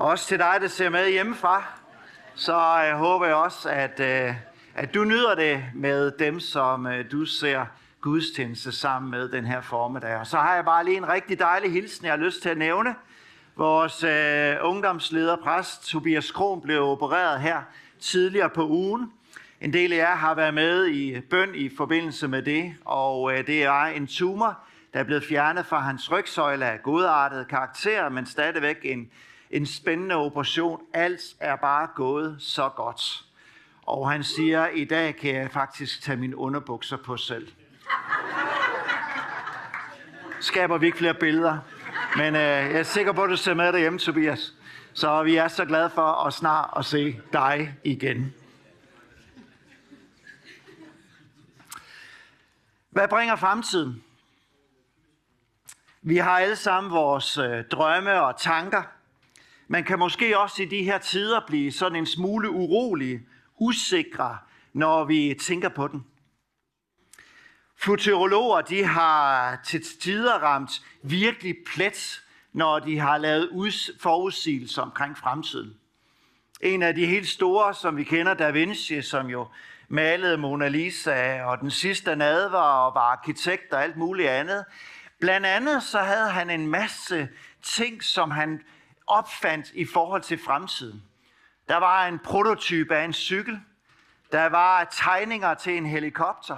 Og også til dig, der ser med hjemmefra, så jeg håber jeg også, at, øh, at du nyder det med dem, som øh, du ser gudstjeneste sammen med den her formiddag. Og så har jeg bare lige en rigtig dejlig hilsen, jeg har lyst til at nævne. Vores øh, ungdomsleder, præst Tobias Kron, blev opereret her tidligere på ugen. En del af jer har været med i bøn i forbindelse med det, og øh, det er en tumor, der er blevet fjernet fra hans rygsøjle af godartet karakter, men stadigvæk en, en spændende operation. Alt er bare gået så godt. Og han siger, i dag kan jeg faktisk tage mine underbukser på selv. Skaber vi ikke flere billeder? Men øh, jeg er sikker på, at du ser med derhjemme, Tobias. Så vi er så glade for at snart at se dig igen. Hvad bringer fremtiden? Vi har alle sammen vores øh, drømme og tanker. Man kan måske også i de her tider blive sådan en smule urolig, usikre, når vi tænker på den. Futurologer de har til tider ramt virkelig plet, når de har lavet forudsigelser omkring fremtiden. En af de helt store, som vi kender, Da Vinci, som jo malede Mona Lisa og den sidste nadver og var arkitekt og alt muligt andet. Blandt andet så havde han en masse ting, som han opfandt i forhold til fremtiden. Der var en prototype af en cykel. Der var tegninger til en helikopter.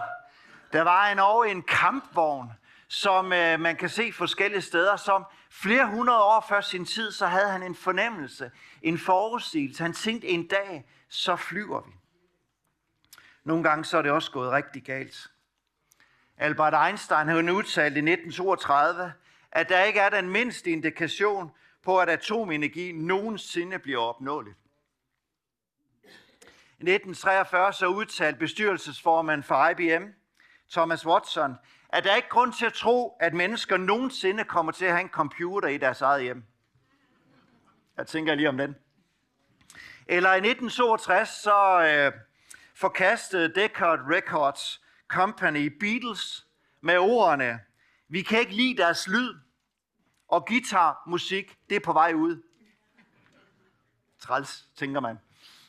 Der var en over en kampvogn, som øh, man kan se forskellige steder, som flere hundrede år før sin tid, så havde han en fornemmelse, en forudsigelse. Han tænkte, en dag, så flyver vi. Nogle gange så er det også gået rigtig galt. Albert Einstein havde udtalt i 1932, at der ikke er den mindste indikation på, at atomenergi nogensinde bliver opnåeligt. I 1943 så udtalte bestyrelsesformand for IBM, Thomas Watson, at der ikke er grund til at tro, at mennesker nogensinde kommer til at have en computer i deres eget hjem. Jeg tænker lige om den. Eller i 1962 så øh, forkastede Decard Records Company Beatles med ordene, vi kan ikke lide deres lyd, og guitarmusik, det er på vej ud. Træls, tænker man,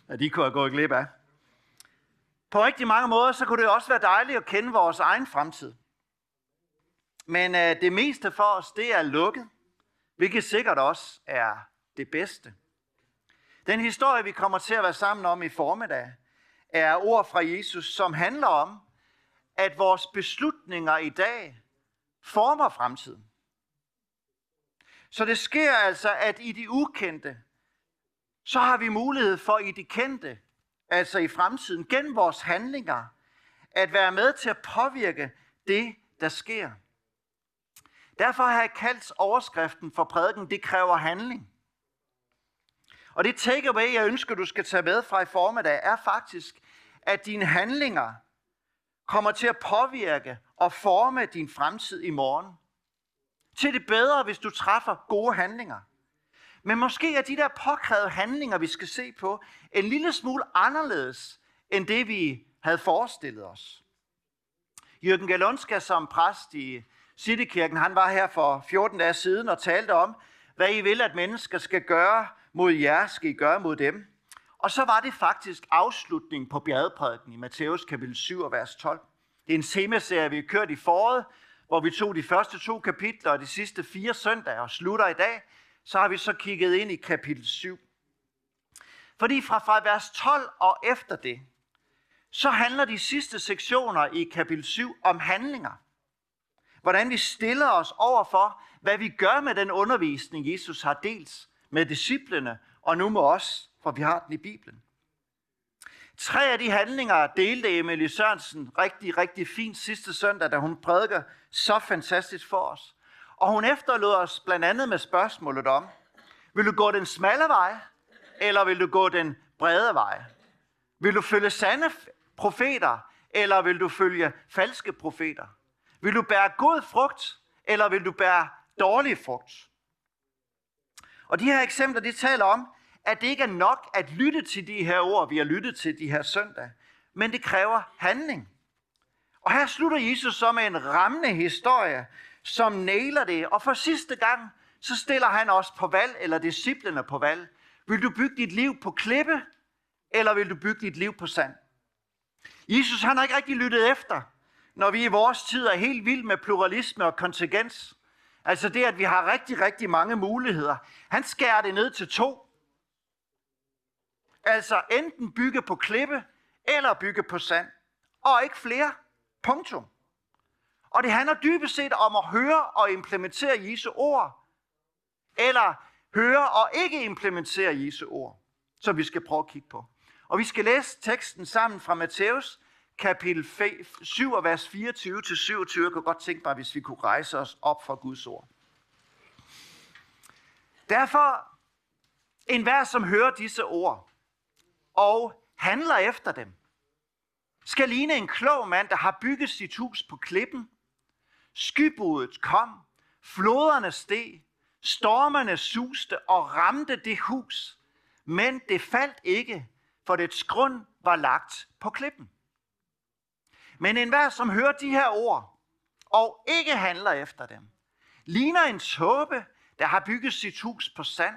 at de kunne have gået glip af. På rigtig mange måder, så kunne det også være dejligt at kende vores egen fremtid. Men øh, det meste for os, det er lukket, hvilket sikkert også er det bedste. Den historie, vi kommer til at være sammen om i formiddag, er ord fra Jesus, som handler om, at vores beslutninger i dag former fremtiden. Så det sker altså, at i de ukendte, så har vi mulighed for i det kendte, altså i fremtiden, gennem vores handlinger, at være med til at påvirke det, der sker. Derfor har jeg kaldt overskriften for prædiken, det kræver handling. Og det takeaway, jeg ønsker, du skal tage med fra i formiddag, er faktisk, at dine handlinger kommer til at påvirke og forme din fremtid i morgen. Til det bedre, hvis du træffer gode handlinger. Men måske er de der påkrævede handlinger, vi skal se på, en lille smule anderledes, end det vi havde forestillet os. Jørgen Galunska som præst i Citykirken, han var her for 14 dage siden og talte om, hvad I vil, at mennesker skal gøre mod jer, skal I gøre mod dem. Og så var det faktisk afslutningen på bjergprædiken i Matthæus kapitel 7 og vers 12. Det er en temaserie, vi har kørt i foråret, hvor vi tog de første to kapitler og de sidste fire søndage og slutter i dag. Så har vi så kigget ind i kapitel 7. Fordi fra, fra vers 12 og efter det, så handler de sidste sektioner i kapitel 7 om handlinger. Hvordan vi stiller os over for, hvad vi gør med den undervisning, Jesus har delt med disciplene, og nu med os for vi har den i Bibelen. Tre af de handlinger delte Emilie Sørensen rigtig, rigtig fint sidste søndag, da hun prædiker så fantastisk for os. Og hun efterlod os blandt andet med spørgsmålet om, vil du gå den smalle vej, eller vil du gå den brede vej? Vil du følge sande profeter, eller vil du følge falske profeter? Vil du bære god frugt, eller vil du bære dårlig frugt? Og de her eksempler, de taler om, at det ikke er nok at lytte til de her ord, vi har lyttet til de her søndag, men det kræver handling. Og her slutter Jesus så med en rammende historie, som næler det, og for sidste gang, så stiller han os på valg, eller disciplene på valg. Vil du bygge dit liv på klippe, eller vil du bygge dit liv på sand? Jesus han har ikke rigtig lyttet efter, når vi i vores tid er helt vild med pluralisme og kontingens. Altså det, at vi har rigtig, rigtig mange muligheder. Han skærer det ned til to. Altså enten bygge på klippe, eller bygge på sand. Og ikke flere. Punktum. Og det handler dybest set om at høre og implementere Jesu ord. Eller høre og ikke implementere Jesu ord, som vi skal prøve at kigge på. Og vi skal læse teksten sammen fra Matthæus kapitel 7, vers 24-27. Jeg kunne godt tænke mig, hvis vi kunne rejse os op for Guds ord. Derfor, en hver, som hører disse ord og handler efter dem, skal ligne en klog mand, der har bygget sit hus på klippen. Skybudet kom, floderne steg, stormerne suste og ramte det hus, men det faldt ikke, for dets grund var lagt på klippen. Men enhver, som hører de her ord, og ikke handler efter dem, ligner en tåbe, der har bygget sit hus på sand.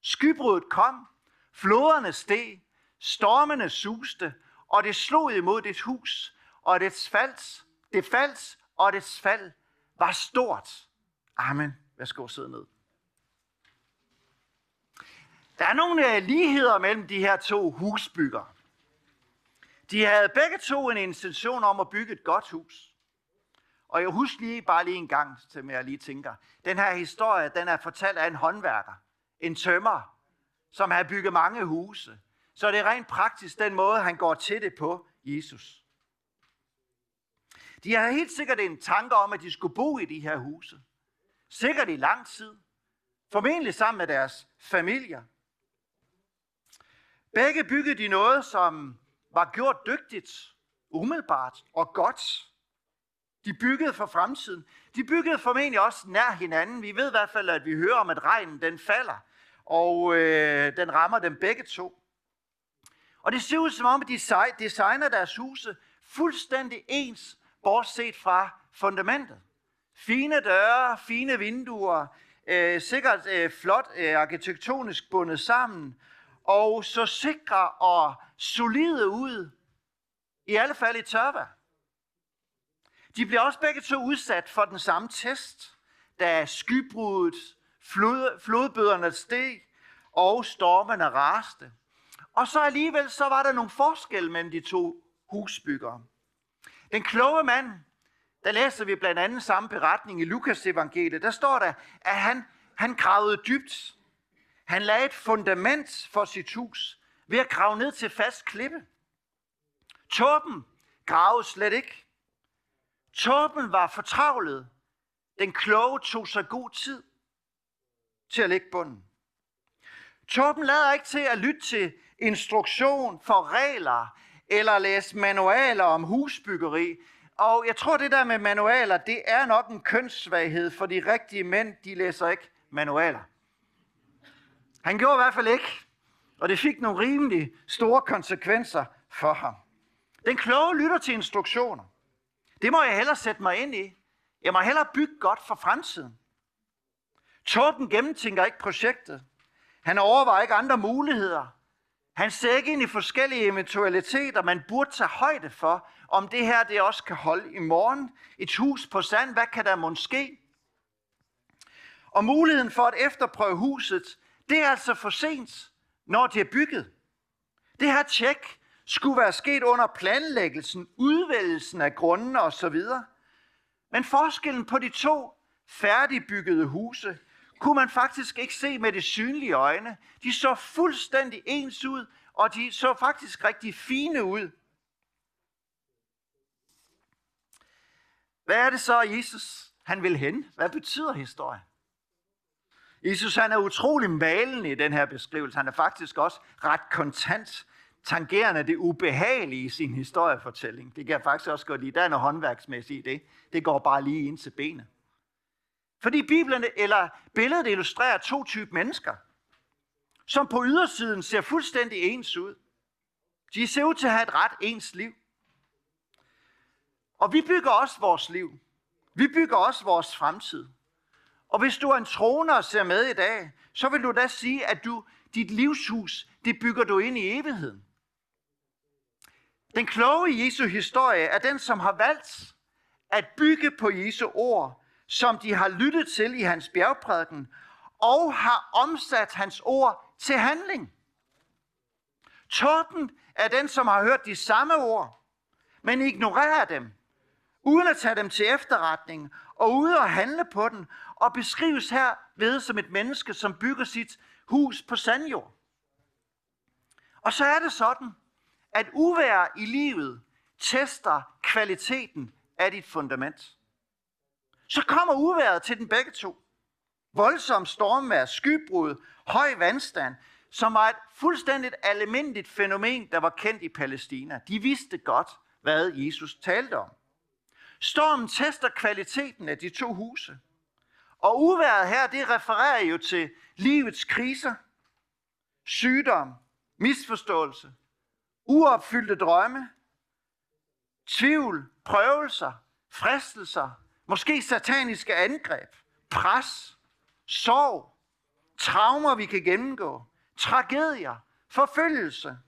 Skybruddet kom, floderne steg, stormene suste, og det slog imod dets hus, og dets falds, det falds og dets fald var stort. Amen. Værsgo, sidde ned. Der er nogle øh, ligheder mellem de her to husbyggere. De havde begge to en intention om at bygge et godt hus. Og jeg husker lige, bare lige en gang, til jeg lige tænker. Den her historie, den er fortalt af en håndværker, en tømmer, som har bygget mange huse. Så det er rent praktisk den måde, han går til det på, Jesus. De har helt sikkert en tanke om, at de skulle bo i de her huse. Sikkert i lang tid. Formentlig sammen med deres familier. Begge byggede de noget, som var gjort dygtigt, umiddelbart og godt. De byggede for fremtiden. De byggede formentlig også nær hinanden. Vi ved i hvert fald, at vi hører om, at regnen den falder, og øh, den rammer dem begge to. Og det ser ud som om, at de designer deres huse fuldstændig ens, bortset fra fundamentet. Fine døre, fine vinduer, øh, sikkert øh, flot øh, arkitektonisk bundet sammen, og så sikre og solide ud, i alle fald i tørvær. De bliver også begge to udsat for den samme test, da skybruddet, flod, flodbøderne steg og stormene raste. Og så alligevel så var der nogle forskel mellem de to husbyggere. Den kloge mand, der læser vi blandt andet samme beretning i Lukas evangeliet, der står der, at han, han gravede dybt. Han lagde et fundament for sit hus ved at grave ned til fast klippe. Torben gravede slet ikke. Torben var fortravlet. Den kloge tog sig god tid til at lægge bunden. Torben lader ikke til at lytte til instruktion for regler eller læse manualer om husbyggeri. Og jeg tror, det der med manualer, det er nok en kønssvaghed, for de rigtige mænd, de læser ikke manualer. Han gjorde i hvert fald ikke, og det fik nogle rimelig store konsekvenser for ham. Den kloge lytter til instruktioner. Det må jeg hellere sætte mig ind i. Jeg må hellere bygge godt for fremtiden. Torben gennemtænker ikke projektet. Han overvejer ikke andre muligheder. Han ser ikke ind i forskellige eventualiteter, man burde tage højde for, om det her det også kan holde i morgen. Et hus på sand, hvad kan der måske? Og muligheden for at efterprøve huset, det er altså for sent, når det er bygget. Det her tjek skulle være sket under planlæggelsen, udvælgelsen af grundene osv. Men forskellen på de to færdigbyggede huse kunne man faktisk ikke se med det synlige øjne. De så fuldstændig ens ud, og de så faktisk rigtig fine ud. Hvad er det så, Jesus han vil hen? Hvad betyder historien? Jesus han er utrolig malende i den her beskrivelse. Han er faktisk også ret kontant, tangerende det ubehagelige i sin historiefortælling. Det kan jeg faktisk også godt lide. Der er noget håndværksmæssigt i det. Det går bare lige ind til benet. Fordi Bibelen eller billedet illustrerer to typer mennesker, som på ydersiden ser fuldstændig ens ud. De ser ud til at have et ret ens liv. Og vi bygger også vores liv. Vi bygger også vores fremtid. Og hvis du er en troner og ser med i dag, så vil du da sige, at du dit livshus, det bygger du ind i evigheden. Den kloge Jesu historie er den, som har valgt at bygge på Jesu ord, som de har lyttet til i hans bjergprædiken, og har omsat hans ord til handling. Torben er den, som har hørt de samme ord, men ignorerer dem, uden at tage dem til efterretning, og ude at handle på den, og beskrives her ved som et menneske, som bygger sit hus på sandjord. Og så er det sådan, at uvær i livet tester kvaliteten af dit fundament. Så kommer uværet til den begge to. Voldsom stormvær, skybrud, høj vandstand, som var et fuldstændigt almindeligt fænomen, der var kendt i Palæstina. De vidste godt, hvad Jesus talte om. Stormen tester kvaliteten af de to huse. Og uværet her, det refererer jo til livets kriser, sygdom, misforståelse, uopfyldte drømme, tvivl, prøvelser, fristelser, måske sataniske angreb, pres, sorg, traumer, vi kan gennemgå, tragedier, forfølgelse,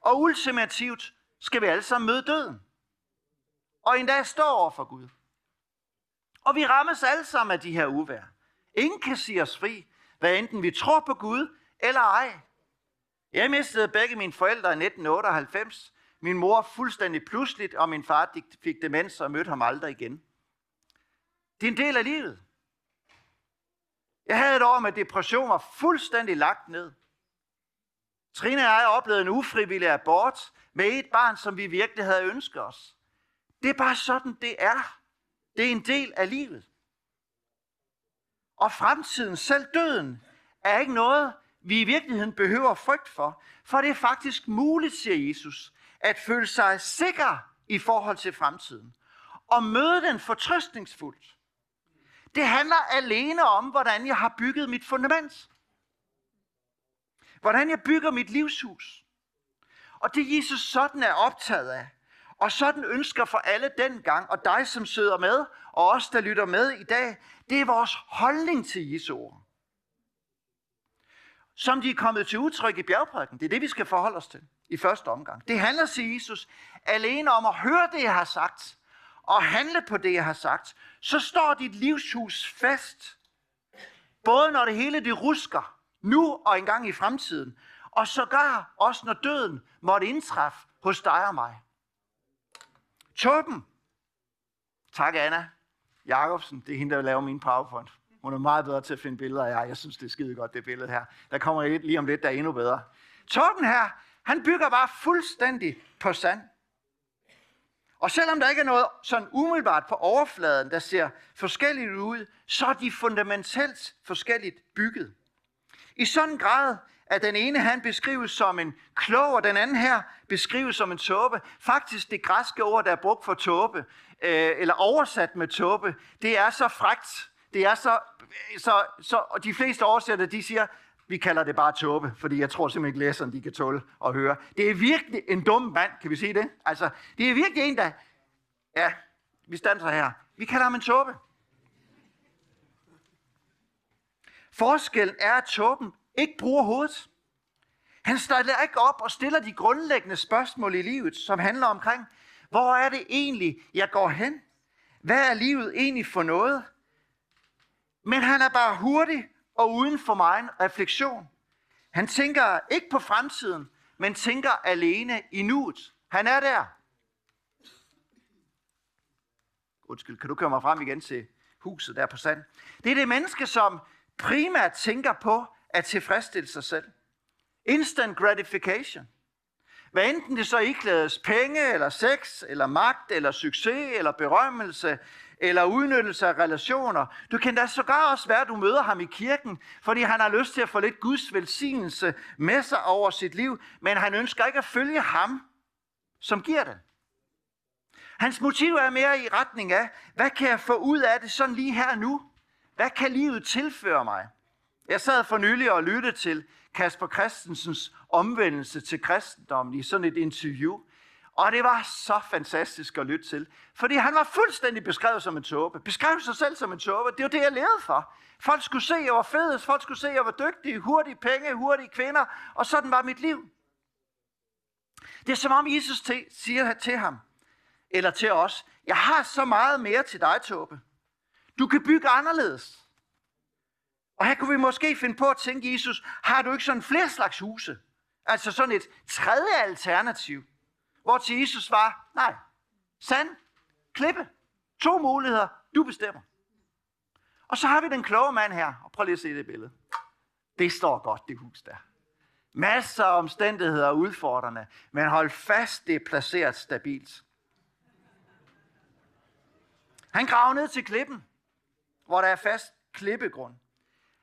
og ultimativt skal vi alle sammen møde døden. Og endda stå over for Gud. Og vi rammes alle sammen af de her uvær. Ingen kan sige os fri, hvad enten vi tror på Gud eller ej. Jeg mistede begge mine forældre i 1998. Min mor fuldstændig pludseligt, og min far fik demens og mødte ham aldrig igen. Det er en del af livet. Jeg havde et år med depression var fuldstændig lagt ned. Trine og jeg oplevede en ufrivillig abort med et barn, som vi virkelig havde ønsket os. Det er bare sådan, det er. Det er en del af livet. Og fremtiden, selv døden, er ikke noget, vi i virkeligheden behøver frygt for. For det er faktisk muligt, siger Jesus, at føle sig sikker i forhold til fremtiden. Og møde den fortrøstningsfuldt. Det handler alene om, hvordan jeg har bygget mit fundament. Hvordan jeg bygger mit livshus. Og det Jesus sådan er optaget af, og sådan ønsker for alle dengang, og dig som sidder med, og os der lytter med i dag, det er vores holdning til Jesu ord. Som de er kommet til udtryk i bjergprædiken. Det er det, vi skal forholde os til i første omgang. Det handler, siger Jesus, alene om at høre det, jeg har sagt, og handle på det, jeg har sagt. Så står dit livshus fast. Både når det hele det rusker, nu og engang i fremtiden, og sågar også når døden måtte indtræffe hos dig og mig. Torben. Tak, Anna. Jakobsen, det er hende, der laver min PowerPoint. Hun er meget bedre til at finde billeder af jer. Jeg synes, det er skide godt, det billede her. Der kommer et lige om lidt, der er endnu bedre. Torben her, han bygger bare fuldstændig på sand. Og selvom der ikke er noget sådan umiddelbart på overfladen, der ser forskelligt ud, så er de fundamentalt forskelligt bygget. I sådan grad, at den ene han beskrives som en klog, og den anden her beskrives som en tåbe. Faktisk det græske ord, der er brugt for tåbe, øh, eller oversat med tåbe, det er så fragt, det er så, så, så og de fleste oversætter, de siger, vi kalder det bare tåbe, fordi jeg tror simpelthen ikke læserne, de kan tåle at høre. Det er virkelig en dum mand, kan vi sige det? Altså, det er virkelig en, der, ja, vi standser her. Vi kalder ham en tåbe. Forskellen er, at tåben ikke bruger hovedet. Han stiller ikke op og stiller de grundlæggende spørgsmål i livet, som handler omkring, hvor er det egentlig, jeg går hen? Hvad er livet egentlig for noget? Men han er bare hurtig og uden for mig refleksion. Han tænker ikke på fremtiden, men tænker alene i nuet. Han er der. Undskyld, kan du køre mig frem igen til huset der på sand? Det er det menneske, som primært tænker på at tilfredsstille sig selv. Instant gratification. Hvad enten det så iklædes penge, eller sex, eller magt, eller succes, eller berømmelse, eller udnyttelse af relationer. Du kan da sågar også være, at du møder ham i kirken, fordi han har lyst til at få lidt Guds velsignelse med sig over sit liv, men han ønsker ikke at følge ham, som giver det. Hans motiv er mere i retning af, hvad kan jeg få ud af det sådan lige her nu? Hvad kan livet tilføre mig? Jeg sad for nylig og lyttede til Kasper Christensens omvendelse til kristendommen i sådan et interview. Og det var så fantastisk at lytte til. Fordi han var fuldstændig beskrevet som en tåbe. Beskrev sig selv som en tåbe. Det var det, jeg levede for. Folk skulle se, at jeg var fedest. Folk skulle se, at jeg var dygtig. Hurtige penge, hurtige kvinder. Og sådan var mit liv. Det er som om Jesus siger til ham, eller til os, jeg har så meget mere til dig, Tåbe. Du kan bygge anderledes. Og her kunne vi måske finde på at tænke, Jesus, har du ikke sådan flere slags huse? Altså sådan et tredje alternativ, hvor til Jesus var, nej, sand, klippe, to muligheder, du bestemmer. Og så har vi den kloge mand her, og prøv lige at se det billede. Det står godt, det hus der. Masser af omstændigheder udfordrende, men hold fast, det er placeret stabilt. Han graver ned til klippen, hvor der er fast klippegrund.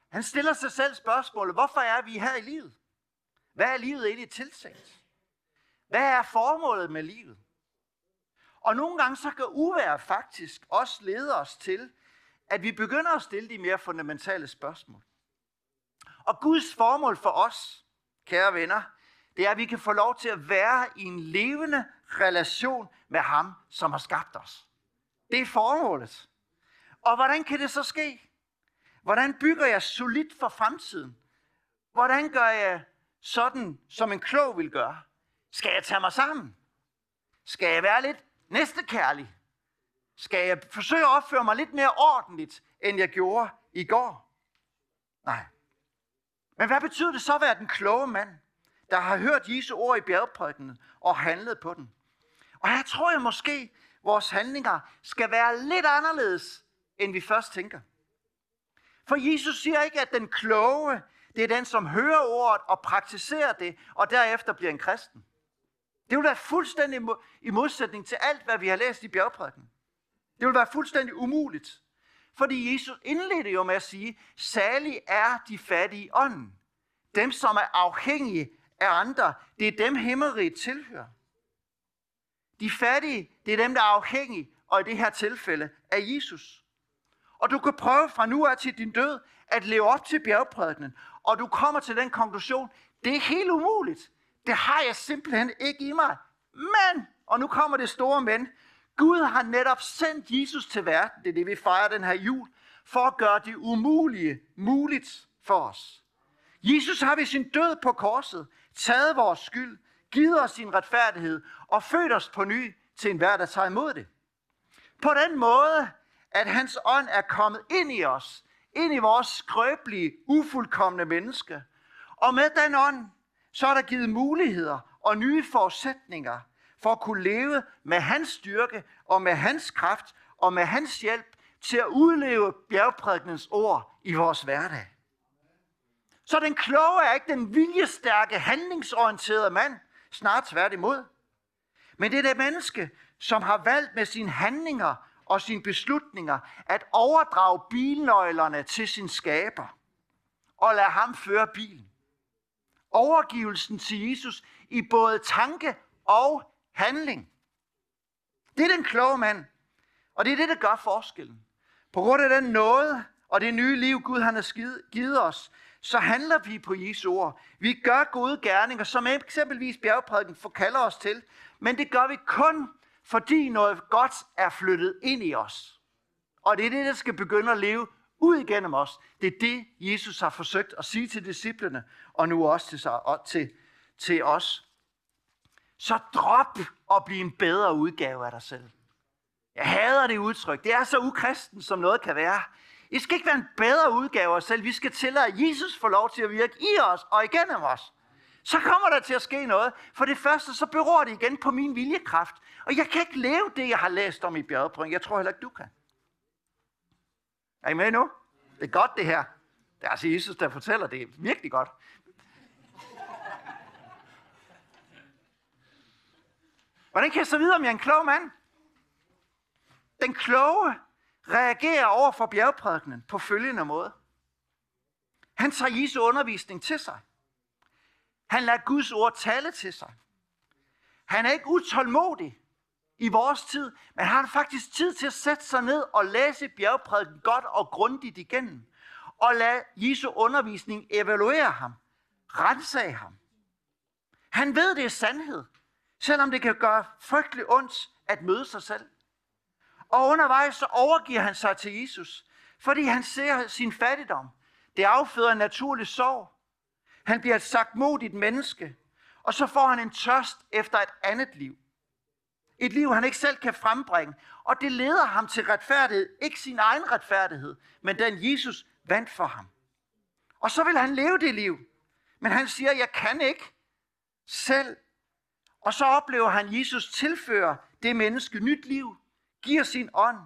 Han stiller sig selv spørgsmålet, hvorfor er vi her i livet? Hvad er livet egentlig tiltænkt? Hvad er formålet med livet? Og nogle gange så kan uvær faktisk også lede os til, at vi begynder at stille de mere fundamentale spørgsmål. Og Guds formål for os, kære venner, det er, at vi kan få lov til at være i en levende relation med ham, som har skabt os. Det er formålet. Og hvordan kan det så ske? Hvordan bygger jeg solidt for fremtiden? Hvordan gør jeg sådan, som en klog vil gøre? Skal jeg tage mig sammen? Skal jeg være lidt næstekærlig? Skal jeg forsøge at opføre mig lidt mere ordentligt, end jeg gjorde i går? Nej. Men hvad betyder det så at være den kloge mand, der har hørt Jesu ord i bjergprædikkenen og handlet på den? Og her tror jeg måske, vores handlinger skal være lidt anderledes, end vi først tænker. For Jesus siger ikke, at den kloge, det er den, som hører ordet og praktiserer det, og derefter bliver en kristen. Det vil være fuldstændig i modsætning til alt, hvad vi har læst i bjergprædiken. Det vil være fuldstændig umuligt. Fordi Jesus indledte jo med at sige, salig er de fattige i ånden. Dem, som er afhængige af andre, det er dem himmeriget tilhører. De fattige, det er dem, der er afhængige, og i det her tilfælde af Jesus. Og du kan prøve fra nu af til din død at leve op til bjergprædikenen, og du kommer til den konklusion, det er helt umuligt. Det har jeg simpelthen ikke i mig. Men, og nu kommer det store men, Gud har netop sendt Jesus til verden, det er det vi fejrer den her jul, for at gøre det umulige muligt for os. Jesus har ved sin død på korset taget vores skyld, givet os sin retfærdighed og født os på ny til en verden, der tager imod det. På den måde, at hans ånd er kommet ind i os, ind i vores skrøbelige, ufuldkommende menneske. Og med den ånd, så er der givet muligheder og nye forudsætninger for at kunne leve med hans styrke og med hans kraft og med hans hjælp til at udleve bjergprædikens ord i vores hverdag. Så den kloge er ikke den viljestærke, handlingsorienterede mand, snart tværtimod. Men det er det menneske, som har valgt med sine handlinger og sine beslutninger at overdrage bilnøglerne til sin skaber og lade ham føre bilen. Overgivelsen til Jesus i både tanke og handling. Det er den kloge mand, og det er det, der gør forskellen. På grund af den nåde og det nye liv, Gud han har givet os, så handler vi på Jesu ord. Vi gør gode gerninger, som eksempelvis bjergprædiken forkalder os til, men det gør vi kun, fordi noget godt er flyttet ind i os. Og det er det, der skal begynde at leve ud igennem os. Det er det, Jesus har forsøgt at sige til disciplene, og nu også til, sig, og til, til os. Så drop at blive en bedre udgave af dig selv. Jeg hader det udtryk. Det er så ukristen, som noget kan være. I skal ikke være en bedre udgave af os selv. Vi skal tillade, at Jesus får lov til at virke i os og igennem os. Så kommer der til at ske noget. For det første, så beror det igen på min viljekraft. Og jeg kan ikke leve det, jeg har læst om i bjergprøven. Jeg tror heller ikke, du kan. Er I med nu? Det er godt, det her. Det er altså Jesus, der fortæller det. er virkelig godt. Hvordan kan jeg så vide, om jeg er en klog mand? Den kloge reagerer over for bjergprædikkenen på følgende måde. Han tager Jesu undervisning til sig. Han lader Guds ord tale til sig. Han er ikke utålmodig i vores tid, men han faktisk tid til at sætte sig ned og læse bjergprædiken godt og grundigt igennem. Og lade Jesu undervisning evaluere ham. Rensage ham. Han ved, det er sandhed. Selvom det kan gøre frygtelig ondt at møde sig selv. Og undervejs så overgiver han sig til Jesus, fordi han ser sin fattigdom. Det afføder en naturlig sorg. Han bliver et sagtmodigt menneske, og så får han en tørst efter et andet liv. Et liv, han ikke selv kan frembringe. Og det leder ham til retfærdighed. Ikke sin egen retfærdighed, men den Jesus vandt for ham. Og så vil han leve det liv. Men han siger, jeg kan ikke selv. Og så oplever han, Jesus tilfører det menneske nyt liv, giver sin ånd,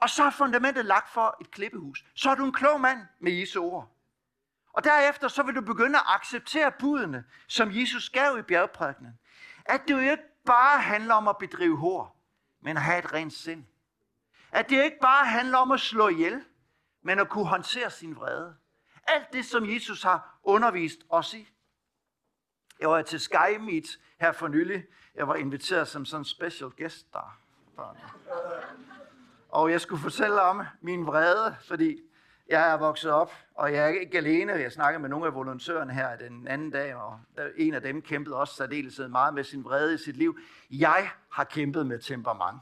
og så er fundamentet lagt for et klippehus. Så er du en klog mand med Jesu ord. Og derefter så vil du begynde at acceptere budene, som Jesus gav i bjergprædikkenen. At du ikke bare handler om at bedrive hår, men at have et rent sind. At det ikke bare handler om at slå ihjel, men at kunne håndtere sin vrede. Alt det, som Jesus har undervist os i. Jeg var til Sky Meet her for nylig. Jeg var inviteret som sådan en special guest der. Og jeg skulle fortælle om min vrede, fordi jeg er vokset op, og jeg er ikke alene. Jeg snakkede med nogle af volontørerne her den anden dag, og en af dem kæmpede også særdeles meget med sin vrede i sit liv. Jeg har kæmpet med temperament.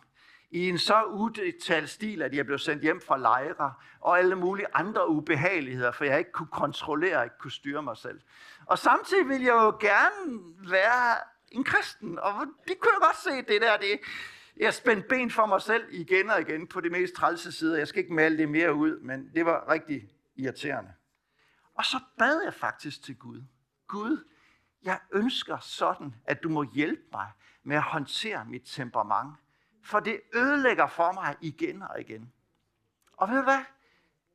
I en så udtalt stil, at jeg blev sendt hjem fra lejre, og alle mulige andre ubehageligheder, for jeg ikke kunne kontrollere, ikke kunne styre mig selv. Og samtidig ville jeg jo gerne være en kristen, og det kunne jeg godt se, det der, det, jeg spændte ben for mig selv igen og igen på de mest trælse sider. Jeg skal ikke male det mere ud, men det var rigtig irriterende. Og så bad jeg faktisk til Gud. Gud, jeg ønsker sådan, at du må hjælpe mig med at håndtere mit temperament. For det ødelægger for mig igen og igen. Og ved du hvad?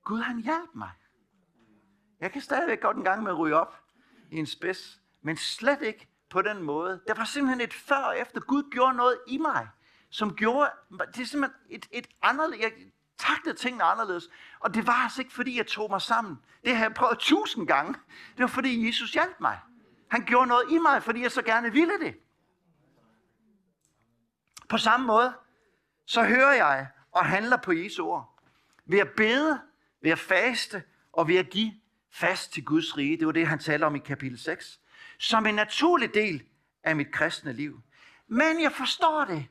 Gud han hjalp mig. Jeg kan stadigvæk godt en gang med at ryge op i en spids, men slet ikke på den måde. Der var simpelthen et før og efter. Gud gjorde noget i mig som gjorde, det er simpelthen et, et anderledes, jeg taktede tingene anderledes. Og det var altså ikke, fordi jeg tog mig sammen. Det har jeg prøvet tusind gange. Det var, fordi Jesus hjalp mig. Han gjorde noget i mig, fordi jeg så gerne ville det. På samme måde, så hører jeg og handler på Jesu ord. Ved at bede, ved at faste og ved at give fast til Guds rige. Det var det, han taler om i kapitel 6. Som en naturlig del af mit kristne liv. Men jeg forstår det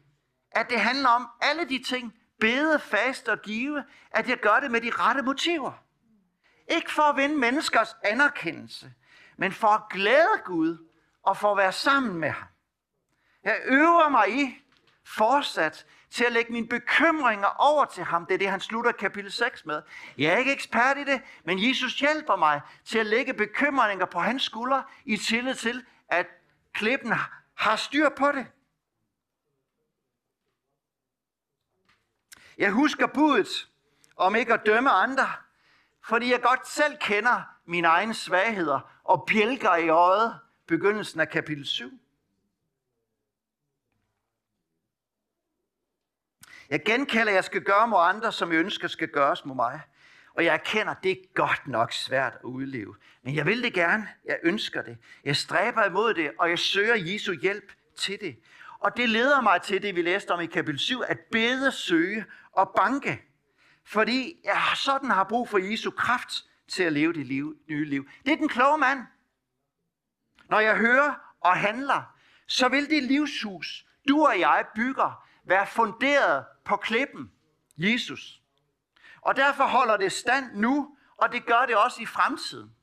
at det handler om alle de ting, bede, faste og give, at jeg gør det med de rette motiver. Ikke for at vinde menneskers anerkendelse, men for at glæde Gud og for at være sammen med ham. Jeg øver mig i fortsat til at lægge mine bekymringer over til ham. Det er det, han slutter kapitel 6 med. Jeg er ikke ekspert i det, men Jesus hjælper mig til at lægge bekymringer på hans skuldre i tillid til, at klippen har styr på det. Jeg husker budet om ikke at dømme andre, fordi jeg godt selv kender mine egne svagheder og bjælker i øjet begyndelsen af kapitel 7. Jeg genkalder, at jeg skal gøre mod andre, som jeg ønsker skal gøres mod mig. Og jeg erkender, at det er godt nok svært at udleve. Men jeg vil det gerne. Jeg ønsker det. Jeg stræber imod det, og jeg søger Jesu hjælp til det. Og det leder mig til det, vi læste om i kapitel 7, at bede, søge og banke. Fordi jeg sådan har brug for Jesu kraft til at leve det liv, nye liv. Det er den kloge mand. Når jeg hører og handler, så vil det livshus, du og jeg bygger, være funderet på klippen, Jesus. Og derfor holder det stand nu, og det gør det også i fremtiden.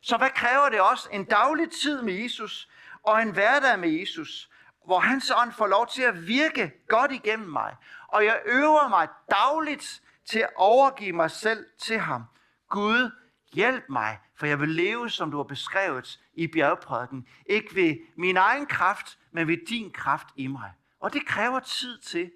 Så hvad kræver det også? En daglig tid med Jesus og en hverdag med Jesus, hvor hans ånd får lov til at virke godt igennem mig. Og jeg øver mig dagligt til at overgive mig selv til ham. Gud, hjælp mig, for jeg vil leve, som du har beskrevet i bjergprædiken. Ikke ved min egen kraft, men ved din kraft i mig. Og det kræver tid til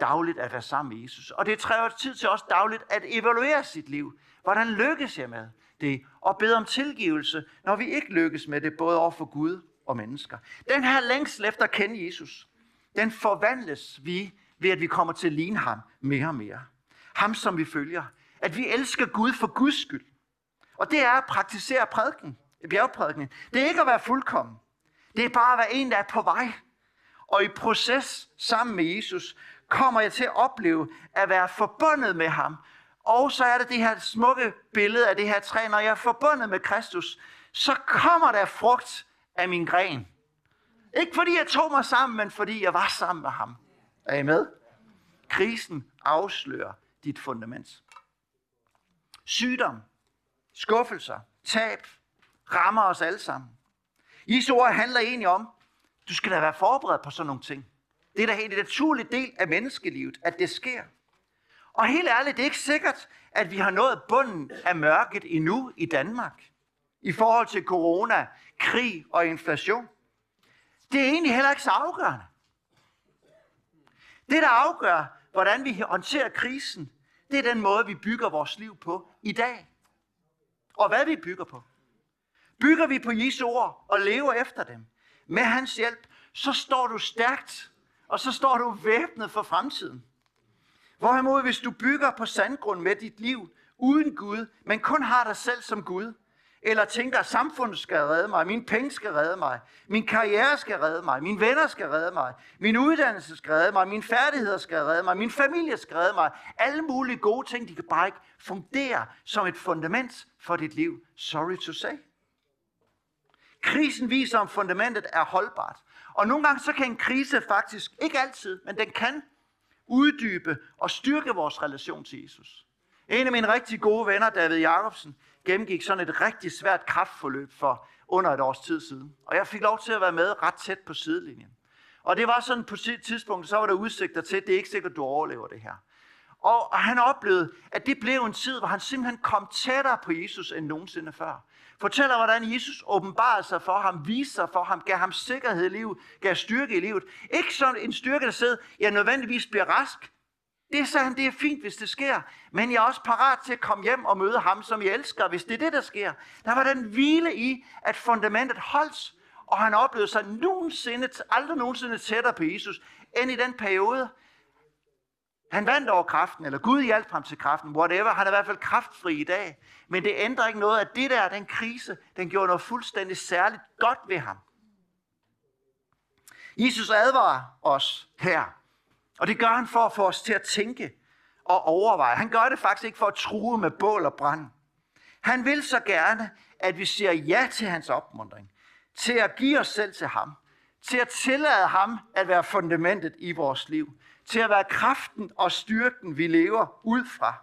dagligt at være sammen med Jesus. Og det kræver tid til også dagligt at evaluere sit liv. Hvordan lykkes jeg med det? Og bede om tilgivelse, når vi ikke lykkes med det, både over for Gud og mennesker. Den her længsel efter at kende Jesus, den forvandles vi ved, at vi kommer til at ligne ham mere og mere. Ham, som vi følger. At vi elsker Gud for Guds skyld. Og det er at praktisere prædiken, bjergprædiken. Det er ikke at være fuldkommen. Det er bare at være en, der er på vej. Og i proces sammen med Jesus kommer jeg til at opleve at være forbundet med ham. Og så er det det her smukke billede af det her træ. Når jeg er forbundet med Kristus, så kommer der frugt af min gren. Ikke fordi jeg tog mig sammen, men fordi jeg var sammen med ham. Er I med? Krisen afslører dit fundament. Sygdom, skuffelser, tab rammer os alle sammen. Jesu ord handler egentlig om, du skal da være forberedt på sådan nogle ting. Det er da helt en naturlig del af menneskelivet, at det sker. Og helt ærligt, det er ikke sikkert, at vi har nået bunden af mørket endnu i Danmark. I forhold til corona, krig og inflation. Det er egentlig heller ikke så afgørende. Det, der afgør, hvordan vi håndterer krisen, det er den måde, vi bygger vores liv på i dag. Og hvad vi bygger på. Bygger vi på Jesu ord og lever efter dem, med hans hjælp, så står du stærkt, og så står du væbnet for fremtiden. Hvorimod, hvis du bygger på sandgrund med dit liv, uden Gud, men kun har dig selv som Gud, eller tænker, at samfundet skal redde mig, min penge skal redde mig, min karriere skal redde mig, mine venner skal redde mig, min uddannelse skal redde mig, mine færdigheder skal redde mig, min familie skal redde mig. Alle mulige gode ting, de kan bare ikke fungere som et fundament for dit liv. Sorry to say. Krisen viser, om fundamentet er holdbart. Og nogle gange så kan en krise faktisk, ikke altid, men den kan uddybe og styrke vores relation til Jesus. En af mine rigtig gode venner, David Jacobsen, gennemgik sådan et rigtig svært kraftforløb for under et års tid siden. Og jeg fik lov til at være med ret tæt på sidelinjen. Og det var sådan på et tidspunkt, så var der udsigter til, at det er ikke sikkert, at du overlever det her. Og han oplevede, at det blev en tid, hvor han simpelthen kom tættere på Jesus end nogensinde før. Fortæller, hvordan Jesus åbenbarede sig for ham, viste sig for ham, gav ham sikkerhed i livet, gav styrke i livet. Ikke sådan en styrke, der sidder, jeg nødvendigvis bliver rask. Det sagde han, det er fint, hvis det sker. Men jeg er også parat til at komme hjem og møde ham, som jeg elsker, hvis det er det, der sker. Der var den hvile i, at fundamentet holdt, og han oplevede sig nogensinde, aldrig nogensinde tættere på Jesus, end i den periode, han vandt over kraften, eller Gud hjalp ham til kraften, whatever. Han er i hvert fald kraftfri i dag. Men det ændrer ikke noget, at det der, den krise, den gjorde noget fuldstændig særligt godt ved ham. Jesus advarer os her. Og det gør han for at få os til at tænke og overveje. Han gør det faktisk ikke for at true med bål og brand. Han vil så gerne, at vi siger ja til hans opmundring. Til at give os selv til ham. Til at tillade ham at være fundamentet i vores liv til at være kraften og styrken, vi lever ud fra.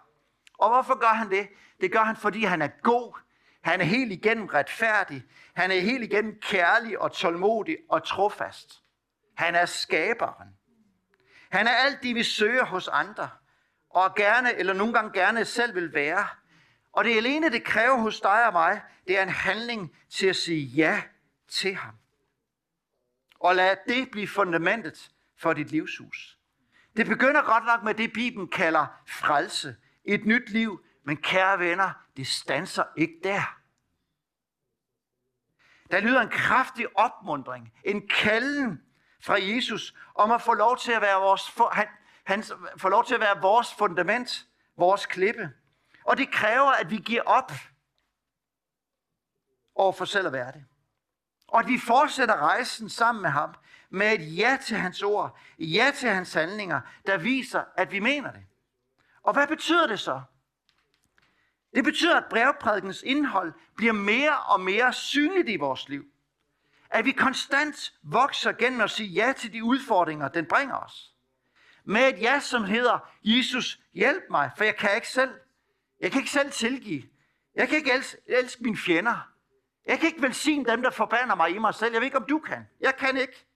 Og hvorfor gør han det? Det gør han, fordi han er god. Han er helt igennem retfærdig. Han er helt igennem kærlig og tålmodig og trofast. Han er skaberen. Han er alt det, vi søger hos andre, og gerne, eller nogle gange gerne selv vil være. Og det alene, det kræver hos dig og mig, det er en handling til at sige ja til ham. Og lad det blive fundamentet for dit livshus. Det begynder godt nok med det, Bibelen kalder frelse. Et nyt liv. Men kære venner, det stanser ikke der. Der lyder en kraftig opmundring, en kalden fra Jesus om at få lov til at være vores, for, han, han får lov til at være vores fundament, vores klippe. Og det kræver, at vi giver op over for selv at være det. Og at vi fortsætter rejsen sammen med ham med et ja til hans ord, ja til hans handlinger, der viser, at vi mener det. Og hvad betyder det så? Det betyder, at brevprædikens indhold bliver mere og mere synligt i vores liv. At vi konstant vokser gennem at sige ja til de udfordringer, den bringer os. Med et ja, som hedder, Jesus, hjælp mig, for jeg kan ikke selv. Jeg kan ikke selv tilgive. Jeg kan ikke elske, elske mine fjender. Jeg kan ikke velsigne dem, der forbander mig i mig selv. Jeg ved ikke, om du kan. Jeg kan ikke.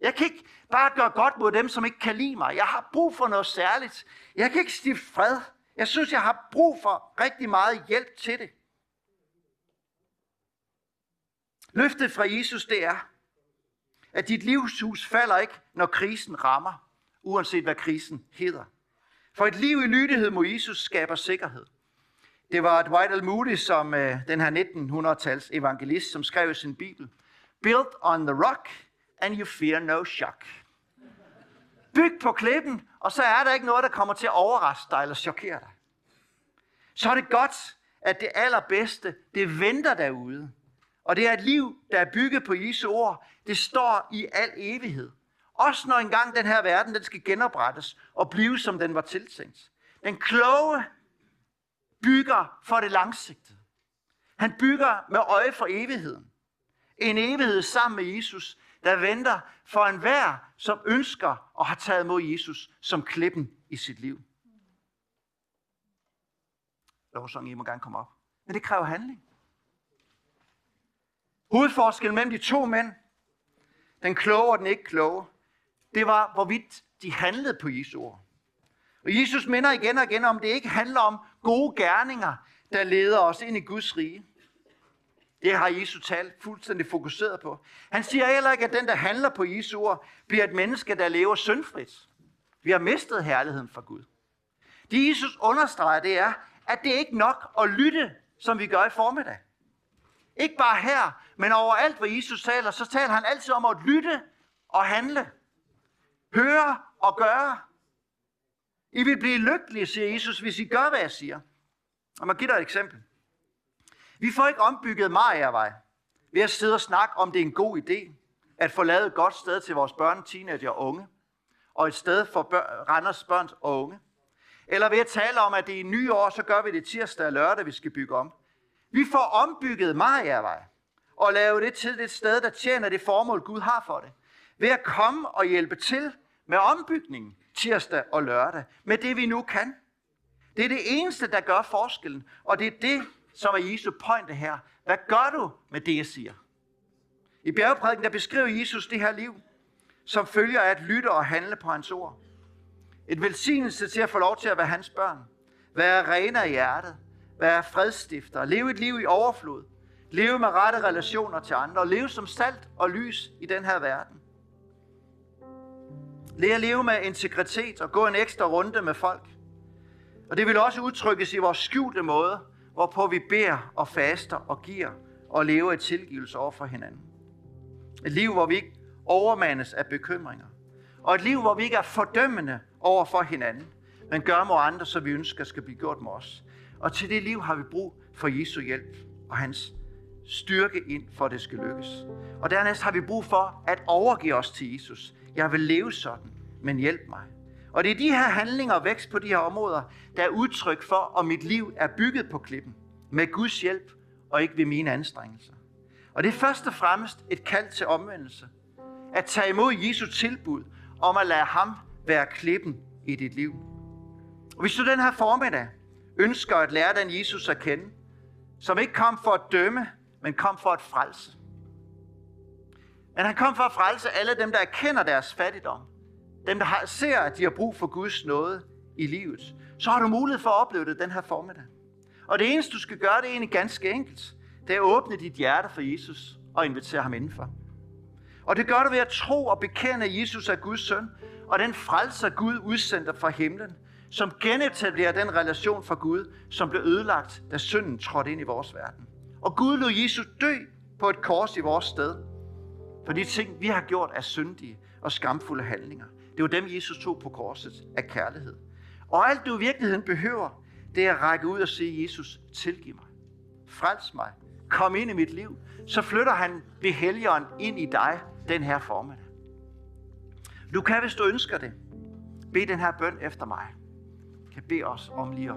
Jeg kan ikke bare gøre godt mod dem, som ikke kan lide mig. Jeg har brug for noget særligt. Jeg kan ikke stifte fred. Jeg synes, jeg har brug for rigtig meget hjælp til det. Løftet fra Jesus, det er, at dit livshus falder ikke, når krisen rammer, uanset hvad krisen hedder. For et liv i lydighed mod Jesus skaber sikkerhed. Det var Dwight L. Moody, som øh, den her 1900-tals evangelist, som skrev i sin bibel. Built on the rock, and you fear no shock. Byg på klippen, og så er der ikke noget, der kommer til at overraske dig eller chokere dig. Så er det godt, at det allerbedste, det venter derude. Og det er et liv, der er bygget på Jesu ord. Det står i al evighed. Også når engang den her verden, den skal genoprettes og blive, som den var tiltænkt. Den kloge bygger for det langsigtede. Han bygger med øje for evigheden. En evighed sammen med Jesus, der venter for enhver, som ønsker og har taget mod Jesus som klippen i sit liv. Lovsang, I må gerne komme op. Men det kræver handling. Hovedforskellen mellem de to mænd, den kloge og den ikke kloge, det var, hvorvidt de handlede på Jesu ord. Og Jesus minder igen og igen om, det ikke handler om gode gerninger, der leder os ind i Guds rige. Det har Jesus talt fuldstændig fokuseret på. Han siger heller ikke, at den, der handler på Jesu ord, bliver et menneske, der lever syndfrit. Vi har mistet herligheden fra Gud. Det Jesus understreger, det er, at det er ikke nok at lytte, som vi gør i formiddag. Ikke bare her, men overalt, hvor Jesus taler, så taler han altid om at lytte og handle. Høre og gøre. I vil blive lykkelige, siger Jesus, hvis I gør, hvad jeg siger. Og man giver dig et eksempel. Vi får ikke ombygget Mariavej ved at sidde og snakke om, det er en god idé at få lavet et godt sted til vores børn, teenager og unge, og et sted for børn, Randers børn og unge. Eller ved at tale om, at det er en år, så gør vi det tirsdag og lørdag, vi skal bygge om. Vi får ombygget Mariavej og lave det til et sted, der tjener det formål, Gud har for det. Ved at komme og hjælpe til med ombygningen tirsdag og lørdag, med det vi nu kan. Det er det eneste, der gør forskellen, og det er det, som er Jesu pointe her. Hvad gør du med det, jeg siger? I bjergprædiken, der beskriver Jesus det her liv, som følger af at lytte og handle på hans ord. Et velsignelse til at få lov til at være hans børn. Være rene af hjertet. Være fredstifter. Leve et liv i overflod. Leve med rette relationer til andre. Og leve som salt og lys i den her verden. Lære at leve med integritet og gå en ekstra runde med folk. Og det vil også udtrykkes i vores skjulte måde, hvorpå vi beder og faster og giver og lever i tilgivelse over for hinanden. Et liv, hvor vi ikke overmandes af bekymringer. Og et liv, hvor vi ikke er fordømmende over for hinanden, men gør mod andre, så vi ønsker skal blive gjort med os. Og til det liv har vi brug for Jesu hjælp og hans styrke ind, for at det skal lykkes. Og dernæst har vi brug for at overgive os til Jesus. Jeg vil leve sådan, men hjælp mig. Og det er de her handlinger og vækst på de her områder, der er udtryk for, om mit liv er bygget på klippen. Med Guds hjælp og ikke ved mine anstrengelser. Og det er først og fremmest et kald til omvendelse. At tage imod Jesu tilbud om at lade ham være klippen i dit liv. Og hvis du den her formiddag ønsker at lære den Jesus at kende, som ikke kom for at dømme, men kom for at frelse. Men han kom for at frelse alle dem, der erkender deres fattigdom. Dem, der ser, at de har brug for Guds nåde i livet. Så har du mulighed for at opleve det den her formiddag. Og det eneste, du skal gøre, det er egentlig ganske enkelt. Det er at åbne dit hjerte for Jesus og invitere ham indenfor. Og det gør du ved at tro og bekende, at Jesus er Guds søn, og den frelser Gud udsendte fra himlen, som genetablerer den relation for Gud, som blev ødelagt, da synden trådte ind i vores verden. Og Gud lod Jesus dø på et kors i vores sted, for de ting, vi har gjort, er syndige og skamfulde handlinger. Det var dem, Jesus tog på korset af kærlighed. Og alt du i virkeligheden behøver, det er at række ud og sige, Jesus, tilgiv mig. Frels mig. Kom ind i mit liv. Så flytter han ved helgeren ind i dig den her formiddag. Du kan, hvis du ønsker det, bede den her bøn efter mig. Kan bede os om lige at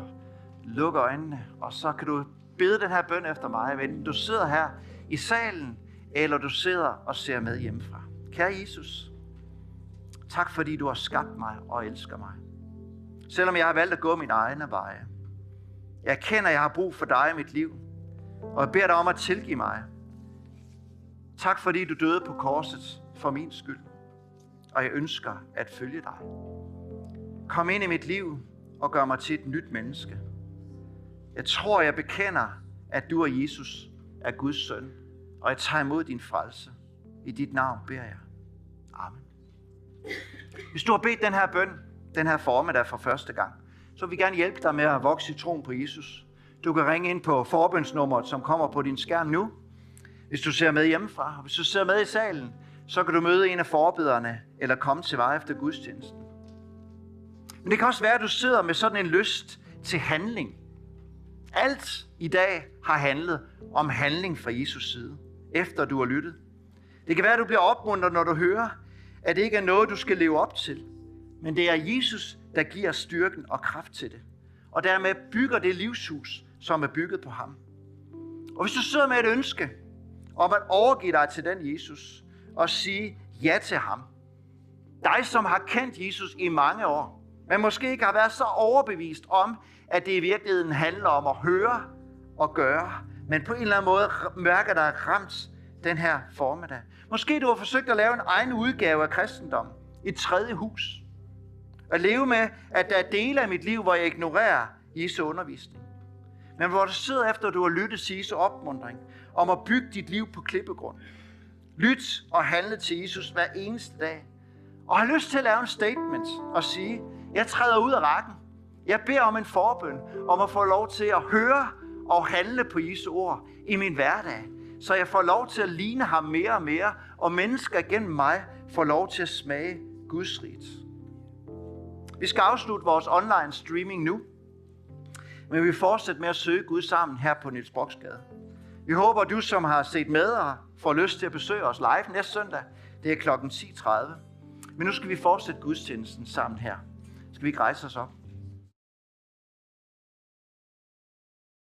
lukke øjnene, og så kan du bede den her bøn efter mig, enten du sidder her i salen, eller du sidder og ser med hjemmefra. Kære Jesus, tak fordi du har skabt mig og elsker mig. Selvom jeg har valgt at gå min egne veje. Jeg erkender, at jeg har brug for dig i mit liv, og jeg beder dig om at tilgive mig. Tak fordi du døde på korset for min skyld, og jeg ønsker at følge dig. Kom ind i mit liv og gør mig til et nyt menneske. Jeg tror, jeg bekender, at du og Jesus er Guds søn, og jeg tager imod din frelse. I dit navn beder jeg. Amen. Hvis du har bedt den her bøn, den her formiddag for første gang, så vil vi gerne hjælpe dig med at vokse i troen på Jesus. Du kan ringe ind på forbønsnummeret, som kommer på din skærm nu, hvis du ser med hjemmefra. Hvis du ser med i salen, så kan du møde en af forbederne, eller komme til vej efter gudstjenesten. Men det kan også være, at du sidder med sådan en lyst til handling. Alt i dag har handlet om handling fra Jesus side, efter du har lyttet. Det kan være, at du bliver opmuntret, når du hører, at det ikke er noget, du skal leve op til, men det er Jesus, der giver styrken og kraft til det. Og dermed bygger det livshus, som er bygget på ham. Og hvis du sidder med et ønske om at overgive dig til den Jesus, og sige ja til ham. Dig, som har kendt Jesus i mange år, men måske ikke har været så overbevist om, at det i virkeligheden handler om at høre og gøre, men på en eller anden måde mærker der ramt den her formiddag. Måske du har forsøgt at lave en egen udgave af kristendom, et tredje hus. At leve med, at der er dele af mit liv, hvor jeg ignorerer Jesu undervisning. Men hvor du sidder efter, at du har lyttet til Jesu opmundring om at bygge dit liv på klippegrund. Lyt og handle til Jesus hver eneste dag. Og har lyst til at lave en statement og sige, jeg træder ud af rækken. Jeg beder om en forbøn, om at få lov til at høre og handle på Jesu ord i min hverdag, så jeg får lov til at ligne ham mere og mere, og mennesker gennem mig får lov til at smage Guds rigt. Vi skal afslutte vores online streaming nu, men vi fortsætter med at søge Gud sammen her på Niels Broksgade. Vi håber, at du, som har set med og får lyst til at besøge os live næste søndag, det er kl. 10.30. Men nu skal vi fortsætte gudstjenesten sammen her. Skal vi ikke rejse os op?